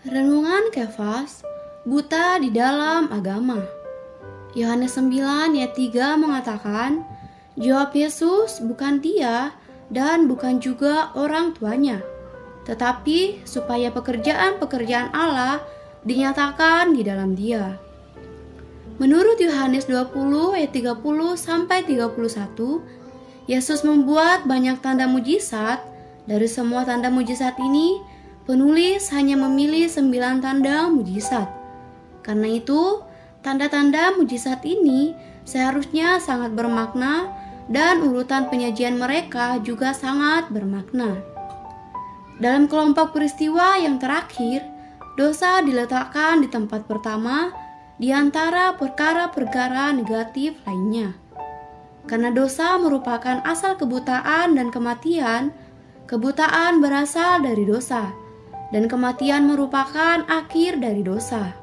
Renungan Kefas, buta di dalam agama. Yohanes 9 ayat 3 mengatakan, Jawab Yesus bukan dia dan bukan juga orang tuanya, tetapi supaya pekerjaan-pekerjaan Allah dinyatakan di dalam dia. Menurut Yohanes 20 ayat 30 sampai 31, Yesus membuat banyak tanda mujizat. Dari semua tanda mujizat ini, penulis hanya memilih sembilan tanda mujizat. Karena itu, tanda-tanda mujizat ini seharusnya sangat bermakna dan urutan penyajian mereka juga sangat bermakna. Dalam kelompok peristiwa yang terakhir, dosa diletakkan di tempat pertama di antara perkara-perkara negatif lainnya. Karena dosa merupakan asal kebutaan dan kematian, kebutaan berasal dari dosa dan kematian merupakan akhir dari dosa.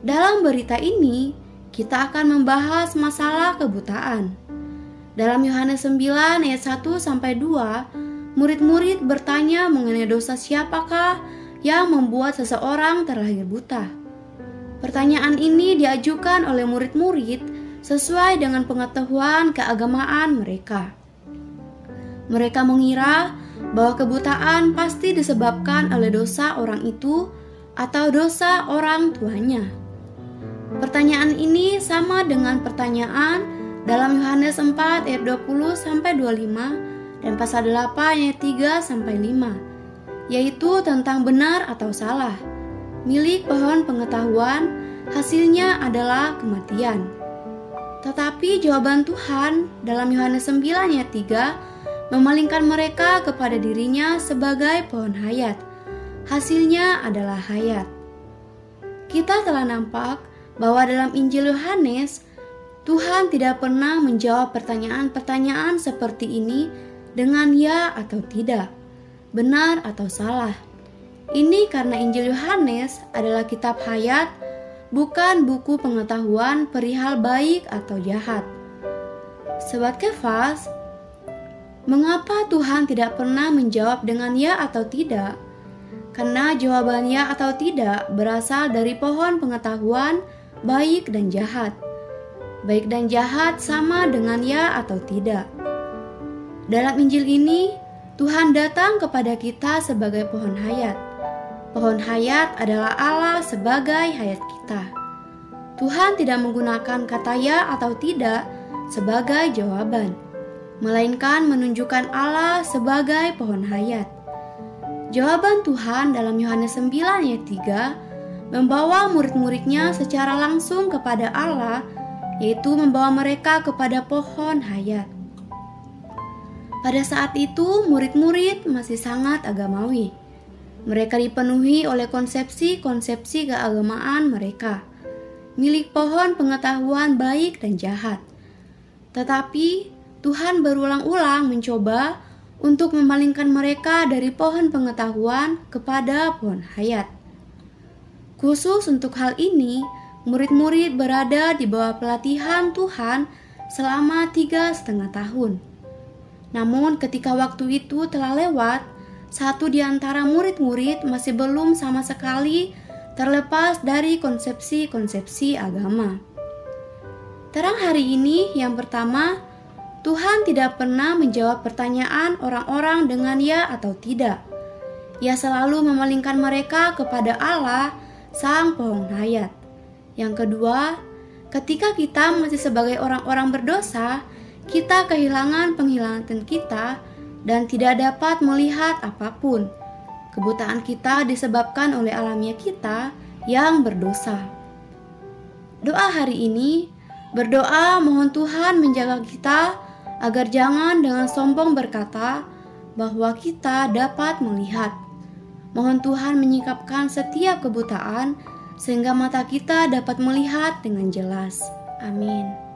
Dalam berita ini, kita akan membahas masalah kebutaan. Dalam Yohanes 9 ayat 1 sampai 2, murid-murid bertanya mengenai dosa siapakah yang membuat seseorang terlahir buta. Pertanyaan ini diajukan oleh murid-murid sesuai dengan pengetahuan keagamaan mereka. Mereka mengira bahwa kebutaan pasti disebabkan oleh dosa orang itu atau dosa orang tuanya. Pertanyaan ini sama dengan pertanyaan dalam Yohanes 4 ayat 20 sampai 25 dan pasal 8 ayat 3 sampai 5, yaitu tentang benar atau salah. Milik pohon pengetahuan hasilnya adalah kematian. Tetapi jawaban Tuhan dalam Yohanes 9 ayat 3 memalingkan mereka kepada dirinya sebagai pohon hayat. Hasilnya adalah hayat. Kita telah nampak bahwa dalam Injil Yohanes, Tuhan tidak pernah menjawab pertanyaan-pertanyaan seperti ini dengan ya atau tidak, benar atau salah. Ini karena Injil Yohanes adalah kitab hayat, bukan buku pengetahuan perihal baik atau jahat. Sobat Kefas, Mengapa Tuhan tidak pernah menjawab dengan ya atau tidak? Karena jawaban ya atau tidak berasal dari pohon pengetahuan baik dan jahat. Baik dan jahat sama dengan ya atau tidak. Dalam Injil ini, Tuhan datang kepada kita sebagai pohon hayat. Pohon hayat adalah Allah sebagai hayat kita. Tuhan tidak menggunakan kata ya atau tidak sebagai jawaban melainkan menunjukkan Allah sebagai pohon hayat. Jawaban Tuhan dalam Yohanes 9 ayat 3 membawa murid-muridnya secara langsung kepada Allah, yaitu membawa mereka kepada pohon hayat. Pada saat itu, murid-murid masih sangat agamawi. Mereka dipenuhi oleh konsepsi-konsepsi keagamaan mereka, milik pohon pengetahuan baik dan jahat. Tetapi Tuhan berulang-ulang mencoba untuk memalingkan mereka dari pohon pengetahuan kepada pohon hayat. Khusus untuk hal ini, murid-murid berada di bawah pelatihan Tuhan selama tiga setengah tahun. Namun ketika waktu itu telah lewat, satu di antara murid-murid masih belum sama sekali terlepas dari konsepsi-konsepsi agama. Terang hari ini yang pertama Tuhan tidak pernah menjawab pertanyaan orang-orang dengan ya atau tidak. Ia selalu memalingkan mereka kepada Allah, Sang Pohon Hayat. Yang kedua, ketika kita masih sebagai orang-orang berdosa, kita kehilangan penghilangan kita dan tidak dapat melihat apa pun. Kebutaan kita disebabkan oleh alamiah kita yang berdosa. Doa hari ini berdoa mohon Tuhan menjaga kita agar jangan dengan sombong berkata bahwa kita dapat melihat. Mohon Tuhan menyikapkan setiap kebutaan sehingga mata kita dapat melihat dengan jelas. Amin.